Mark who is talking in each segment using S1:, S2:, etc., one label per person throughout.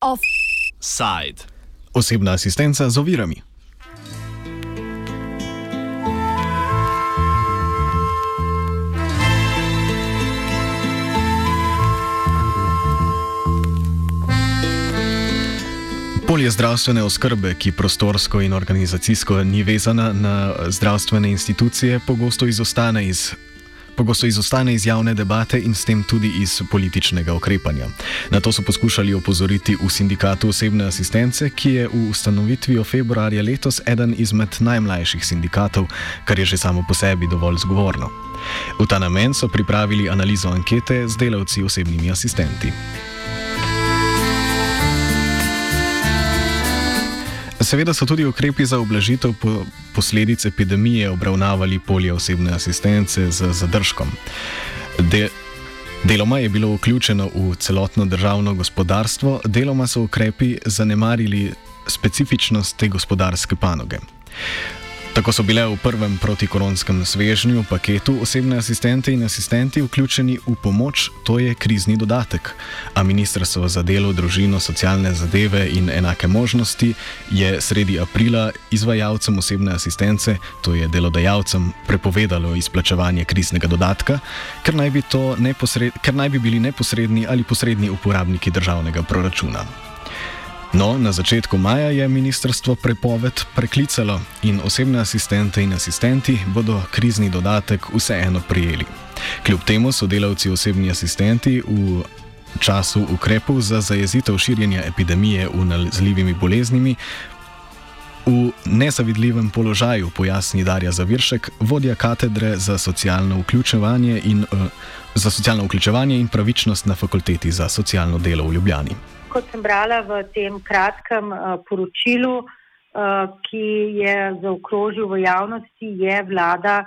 S1: Offside.
S2: Osebna asistenca z ovirami. Polje zdravstvene oskrbe, ki prostorsko in organizacijsko ni vezana na zdravstvene institucije, pogosto izostane iz. Pogosto izostane iz javne debate in s tem tudi iz političnega ukrepanja. Na to so poskušali opozoriti v sindikatu osebne asistence, ki je v ustanovitvi februarja letos eden izmed najmlajših sindikatov, kar je že samo po sebi dovolj zgovorno. V ta namen so pripravili analizo ankete z delavci osebnimi asistenti. Seveda so tudi ukrepi za oblažitev po posledic epidemije obravnavali polje osebne asistence z zadržkom. De deloma je bilo vključeno v celotno državno gospodarstvo, deloma so ukrepi zanemarili specifičnost te gospodarske panoge. Tako so bile v prvem protikoronskem svežnju paketu osebne asistente in asistenti vključeni v pomoč, to je krizni dodatek. A Ministrstvo za delo, družino, socialne zadeve in enake možnosti je sredi aprila izvajalcem osebne asistence, to je delodajalcem, prepovedalo izplačevanje kriznega dodatka, ker naj bi, ker naj bi bili neposredni ali posredni uporabniki državnega proračuna. No, na začetku maja je ministrstvo prepoved preklicalo in osebne asistente in asistenti bodo krizni dodatek vseeno prijeli. Kljub temu so delavci osebni asistenti v času ukrepov za zajezitev širjenja epidemije v nalezljivimi boleznimi v nezavidljivem položaju, pojasni Darja Zaviršek, vodja katedre za socialno vključevanje in, uh, socialno vključevanje in pravičnost na fakulteti za socialno delo v Ljubljani
S3: kot sem brala v tem kratkem uh, poročilu, uh, ki je zaokrožil v javnosti, je vlada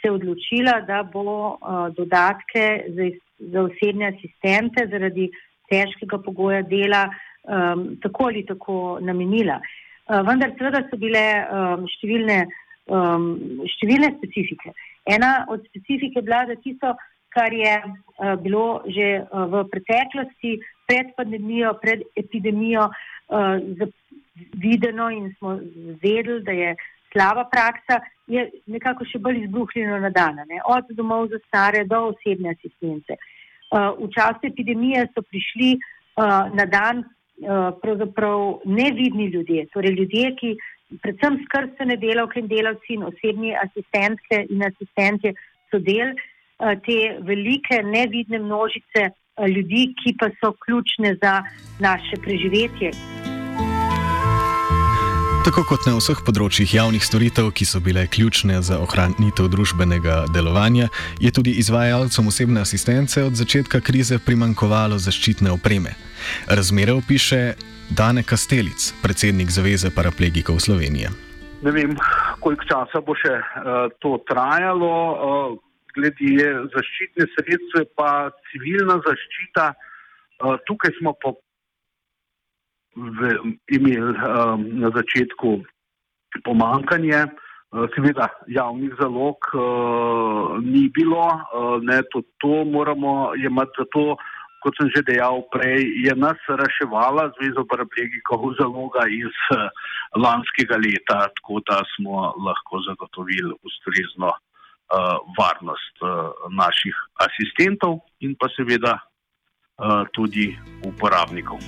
S3: se odločila, da bo uh, dodatke za, za osebne asistente zaradi težkega pogoja dela um, tako ali tako namenila. Vendar seveda so bile um, številne, um, številne specifike. Ena od specifik je bila, da tisto, kar je uh, bilo že uh, v preteklosti, pred pandemijo, pred epidemijo, uh, videno in smo vedeli, da je slaba praksa, je nekako še bolj izbruhnjeno na dan, ne? od domov za stare do osebne asistence. Uh, v času epidemije so prišli uh, na dan uh, pravzaprav nevidni ljudje, torej ljudje, ki predvsem skrbstvene delavke in delavci in osebni asistentke in asistente so del te velike nevidne množice ljudi, ki pa so ključne za naše preživetje.
S2: Tako kot na vseh področjih javnih storitev, ki so bile ključne za ohranitev družbenega delovanja, je tudi izvajalcem osebne asistence od začetka krize primankovalo zaščitne opreme. Razmere opiše Dane Kastelic, predsednik Zveze paraplegikov Slovenije.
S4: Ne vem, koliko časa bo še uh, to trajalo. Uh, glede zaščitne sredstva, pa civilna zaščita. Uh, tukaj smo pa imeli um, na začetku pomankanje, uh, seveda javnih zalog ni bilo, ne, to, to moramo imeti zato. Kot sem že dejal prej, je nas reševala Zveza paraplegikov zaloga iz lanskega leta, tako da smo lahko zagotovili ustrezno varnost uh, naših asistentov in pa seveda uh, tudi uporabnikov.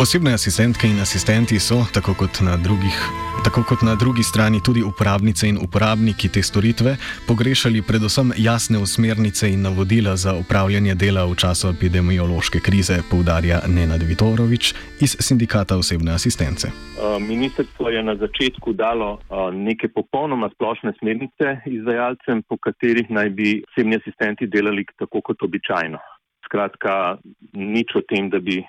S2: Osebne asistentke in asistenti so, tako kot na drugih tako kot na drugi strani tudi uporabnice in uporabniki te storitve, pogrešali predvsem jasne usmernice in navodila za upravljanje dela v času epidemiološke krize, poudarja Nenad Vitorovič iz Sindikata osebne asistence.
S5: Ministrstvo je na začetku dalo neke popolnoma splošne smernice izvajalcem, po katerih naj bi osebni asistenti delali tako kot običajno. Skratka, nič o tem, da bi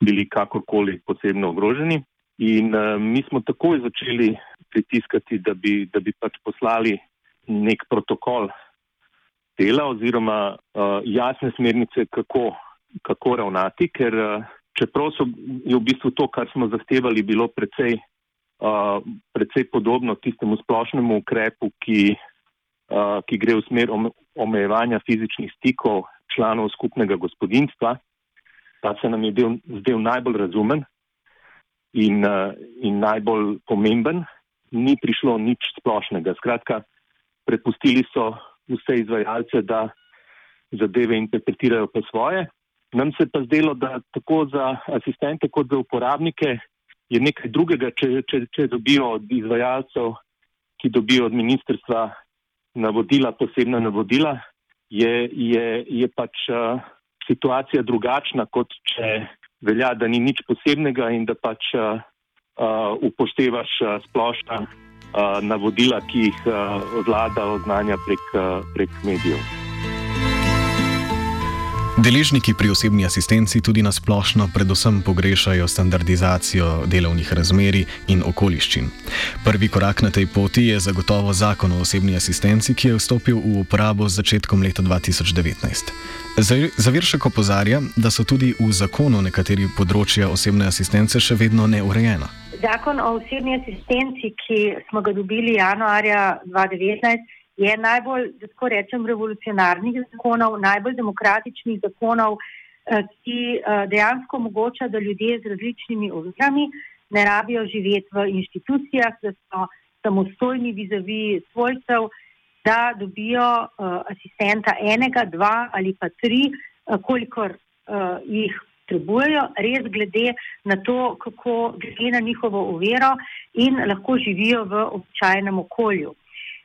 S5: bili kakorkoli posebno ogroženi. In uh, mi smo takoj začeli pritiskati, da bi, da bi pač poslali nek protokol dela oziroma uh, jasne smernice, kako, kako ravnati, ker uh, čeprav so, je v bistvu to, kar smo zahtevali, bilo precej uh, precej podobno tistemu splošnemu ukrepu, ki, uh, ki gre v smer omejevanja fizičnih stikov članov skupnega gospodinstva. Ta se nam je del, zdel najbolj razumen in, uh, in najbolj pomemben. Ni prišlo nič splošnega. Skratka, prepustili so vse izvajalce, da zadeve interpretirajo po svoje. Nam se pa zdelo, da tako za asistente kot za uporabnike je nekaj drugega, če, če, če dobijo od izvajalcev, ki dobijo od ministrstva navodila, posebna navodila, je, je, je pač uh, situacija drugačna, kot če velja, da ni nič posebnega in da pač uh, upoštevaš uh, splošna uh, navodila, ki jih uh, vlada oznanja prek, uh, prek medijev.
S2: Deležniki pri osebni asistenci tudi na splošno predvsem pogrešajo standardizacijo delovnih razmeri in okoliščin. Prvi korak na tej poti je zagotovo zakon o osebni asistenci, ki je vstopil v uporabo z začetkom leta 2019. Zaviršek opozarja, da so tudi v zakonu nekateri področja osebne asistence še vedno neurejena.
S3: Zakon o osebni asistenci, ki smo ga dobili januarja 2019, je najbolj, da tako rečem, revolucionarnih zakonov, najbolj demokratičnih zakonov, eh, ki eh, dejansko omogoča, da ljudje z različnimi ovirami ne rabijo živeti v inštitucijah, da so samostojni vizavi svojcev, da dobijo uh, asistenta enega, dva ali pa tri, kolikor jih potrebujejo, res glede na to, kako gre na njihovo uvero in lahko živijo v običajnem okolju.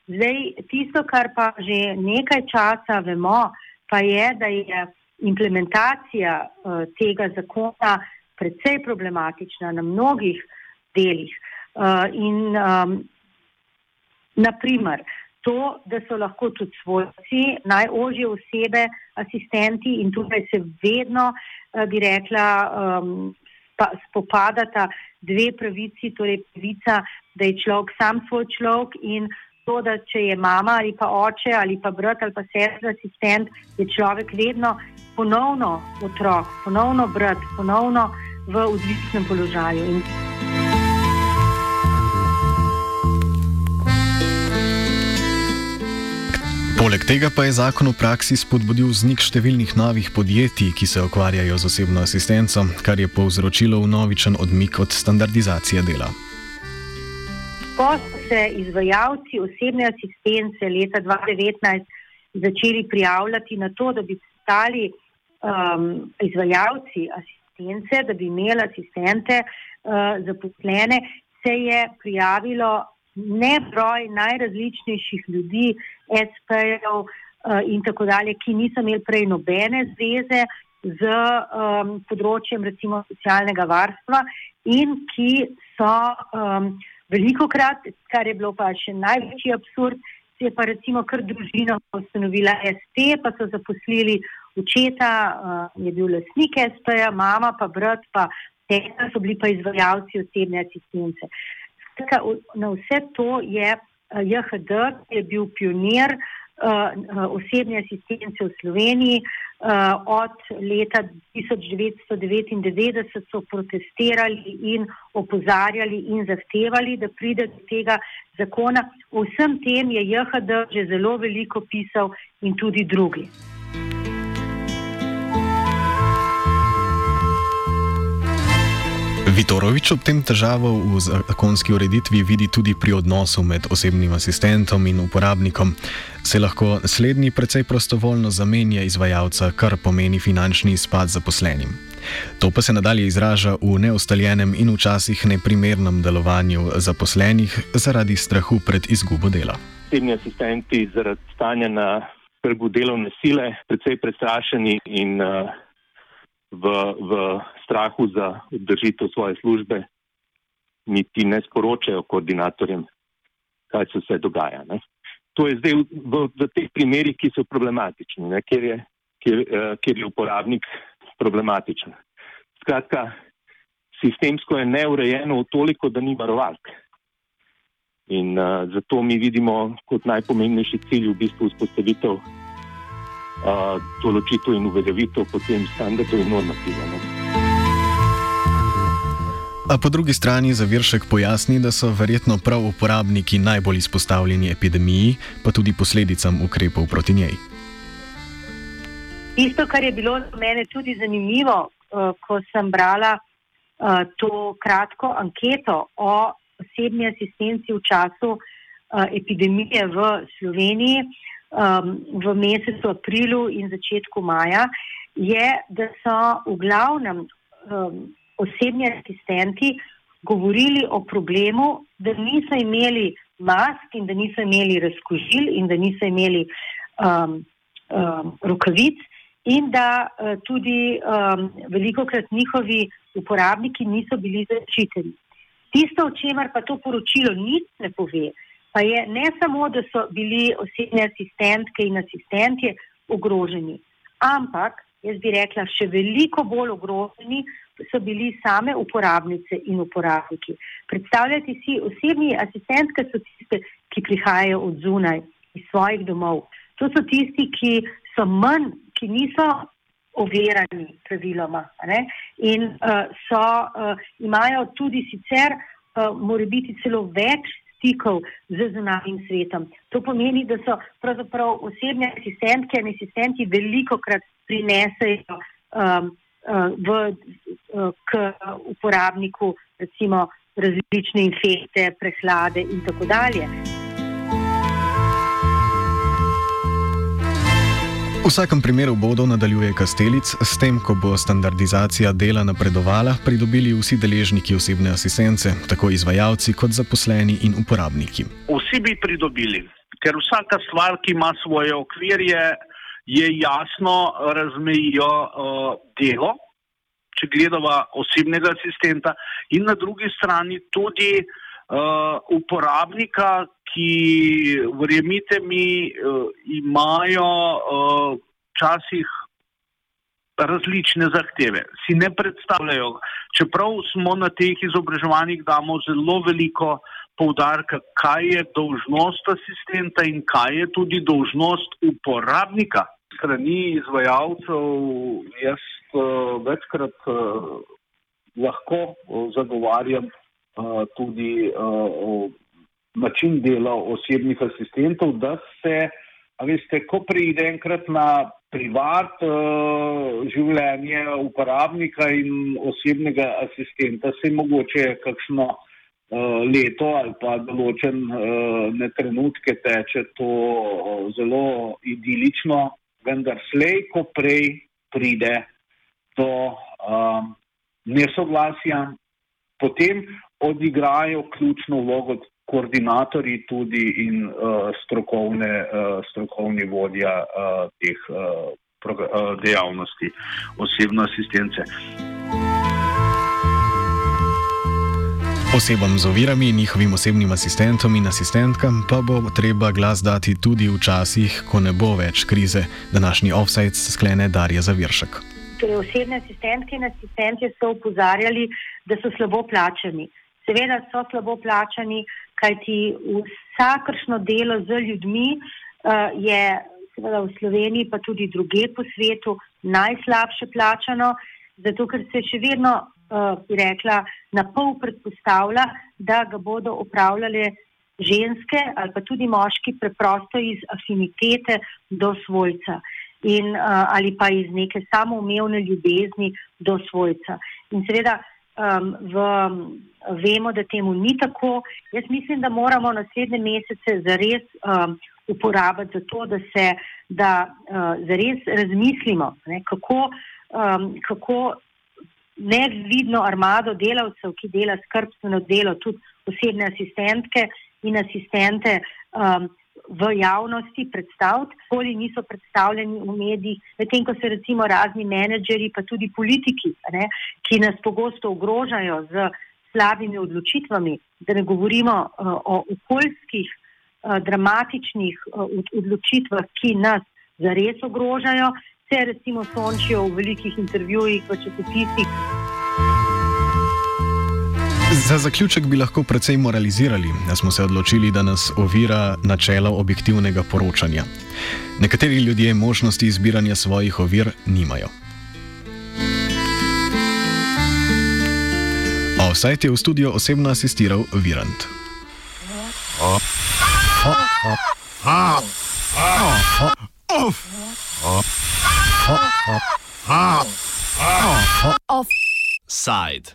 S3: Zdaj, tisto, kar pa že nekaj časa vemo, pa je, da je implementacija uh, tega zakona precej problematična na mnogih delih. Uh, in um, naprimer, to, da so lahko tudi svojci, najožje osebe, asistenti in tukaj se vedno, uh, bi rekla, um, spopadata dve pravici, torej pravica, da je človek sam svoj človek in to, da če je mama ali pa oče ali pa brat ali pa sestra asistent, je človek vedno ponovno otrok, ponovno brat, ponovno v odvisnem položaju. In
S2: Poleg tega pa je zakon v praksi spodbudil vznik številnih novih podjetij, ki se ukvarjajo z osebno asistenco, kar je povzročilo vnovičen odmik od standardizacije dela
S3: ko so se izvajalci osebne asistence leta 2019 začeli prijavljati na to, da bi postali um, izvajalci asistence, da bi imeli asistente uh, zaposlene, se je prijavilo nebroj najrazličnejših ljudi, SP-jev uh, in tako dalje, ki niso imeli prej nobene zveze z um, področjem recimo socialnega varstva in ki so um, veliko krat, kar je bilo pa še največji absurd, se je pa recimo kar družina ustanovila ST, pa so zaposlili očeta, uh, je bil lasnik ST-ja, mama pa brat, pa tega so bili pa izvajalci osebne asistence. Na vse to je uh, JHD, ki je bil pionir uh, osebne asistence v Sloveniji, Uh, od leta 1999 so protestirali in opozarjali in zahtevali, da pride do tega zakona. O vsem tem je JHD že zelo veliko pisal in tudi drugi.
S2: Vitorovič ob tem težavo v zakonski ureditvi vidi tudi pri odnosu med osebnim asistentom in uporabnikom. Se lahko slednji precej prostovoljno zamenja izvajalca, kar pomeni finančni izpad zaposlenim. To pa se nadalje izraža v neustaljenem in včasih neprimernem delovanju zaposlenih zaradi strahu pred izgubo dela.
S5: Osebni asistenti zaradi stanja na trgu delovne sile precej prestrašeni in uh, v, v strahu za obdržitev svoje službe, niti ne sporočajo koordinatorjem, kaj se vse dogaja. Ne. To je zdaj v, v teh primerih, ki so problematični, ne, kjer, je, kjer, uh, kjer je uporabnik problematičen. Skratka, sistemsko je neurejeno v toliko, da ni varovalk. In uh, zato mi vidimo kot najpomembnejši cilj v bistvu vzpostavitev določitev in uveljavitev potem standardov in normativov.
S2: A po drugi strani Zaviršek pojasni, da so verjetno prav uporabniki najbolj izpostavljeni epidemiji, pa tudi posledicam ukrepov proti njej.
S3: Isto, kar je bilo za mene tudi zanimivo, uh, ko sem brala uh, to kratko anketo o osebni asistenci v času uh, epidemije v Sloveniji um, v mesecu aprilu in začetku maja, je, da so v glavnem um, osebni asistenti govorili o problemu, da niso imeli mask in da niso imeli razkožil in da niso imeli um, um, rokavic in da uh, tudi um, veliko krat njihovi uporabniki niso bili zaščiteni. Tisto, o čemer pa to poročilo nič ne pove, pa je ne samo, da so bili osebne asistentke in asistentje ogroženi, ampak, jaz bi rekla, še veliko bolj ogroženi so bili same uporabnice in uporabniki. Predstavljajte si, osebni asistentke so tiste, ki prihajajo od zunaj iz svojih domov. To so tisti, ki so manj, ki niso overani praviloma ne? in uh, so, uh, imajo tudi sicer, uh, more biti celo več stikov z zunanjim svetom. To pomeni, da so pravzaprav osebne asistentke in asistenti veliko krat prinesejo um, uh, v, uh, k uporabniku recimo različne infekte, prehlade in tako dalje.
S2: V vsakem primeru bodo, nadaljuje Kastelic, s tem, ko bo standardizacija dela napredovala, pridobili vsi deležniki osebne asistence, tako izvajalci kot zaposleni in uporabniki.
S4: Vsi bi pridobili, ker vsaka stvar, ki ima svoje okvirje, je jasno razmejijo uh, delo, če gledamo osebnega asistenta, in na drugi strani tudi uh, uporabnika, ki, verjemite mi, uh, imajo včasih uh, različne zahteve. Si ne predstavljajo, čeprav smo na teh izobraževanjih damo zelo veliko poudarka, kaj je dolžnost asistenta in kaj je tudi dolžnost uporabnika. Strani izvajalcev jaz uh, večkrat uh, lahko uh, zagovarjam uh, tudi uh, način dela osebnih asistentov, da se, veste, ko pride enkrat na privat uh, življenje uporabnika in osebnega asistenta, se mogoče kakšno leto ali pa določen uh, trenutke teče to zelo idilično, vendar slej, ko prej pride do uh, nesoglasja, potem odigrajo ključno vlogo koordinatorji tudi in uh, strokovne, uh, strokovni vodja uh, teh uh, uh, dejavnosti osebne asistence.
S2: Osebam z ovirami njihovim osebnim asistentom in asistentkam pa bo treba glas dati tudi v časih, ko ne bo več krize. Današnji offside sklene Darja Zaviršek.
S3: Torej, osebne asistentke in asistentje so upozarjali, da so slabo plačani. Seveda so slabo plačani, kajti vsakršno delo z ljudmi uh, je seveda v Sloveniji, pa tudi druge po svetu, najslabše plačano, zato ker se še vedno, bi rekla, na pol predpostavlja, da ga bodo upravljale ženske ali pa tudi moški preprosto iz afinitete do svojca. In, uh, ali pa iz neke samoumevne ljubezni do svojca. In seveda um, v, vemo, da temu ni tako. Jaz mislim, da moramo naslednje mesece zares um, uporabiti za to, da se da, uh, zares razmislimo, ne, kako, um, kako nevidno armado delavcev, ki dela skrbstveno delo, tudi osebne asistentke in asistente. Um, v javnosti predstaviti, koli niso predstavljeni v medijih, medtem ko se recimo razni menedžeri, pa tudi politiki, ne, ki nas pogosto ogrožajo z slabimi odločitvami, da ne govorimo uh, o okoljskih, uh, dramatičnih uh, odločitvah, ki nas zares ogrožajo, se recimo sončijo v velikih intervjujih, v časopisih.
S2: Za zaključek bi lahko precej moralizirali, da smo se odločili, da nas ovira načelo objektivnega poročanja. Nekateri ljudje možnosti izbiranja svojih ovir nimajo. Offside je v studio osebno asistiral Virant.
S1: Offside.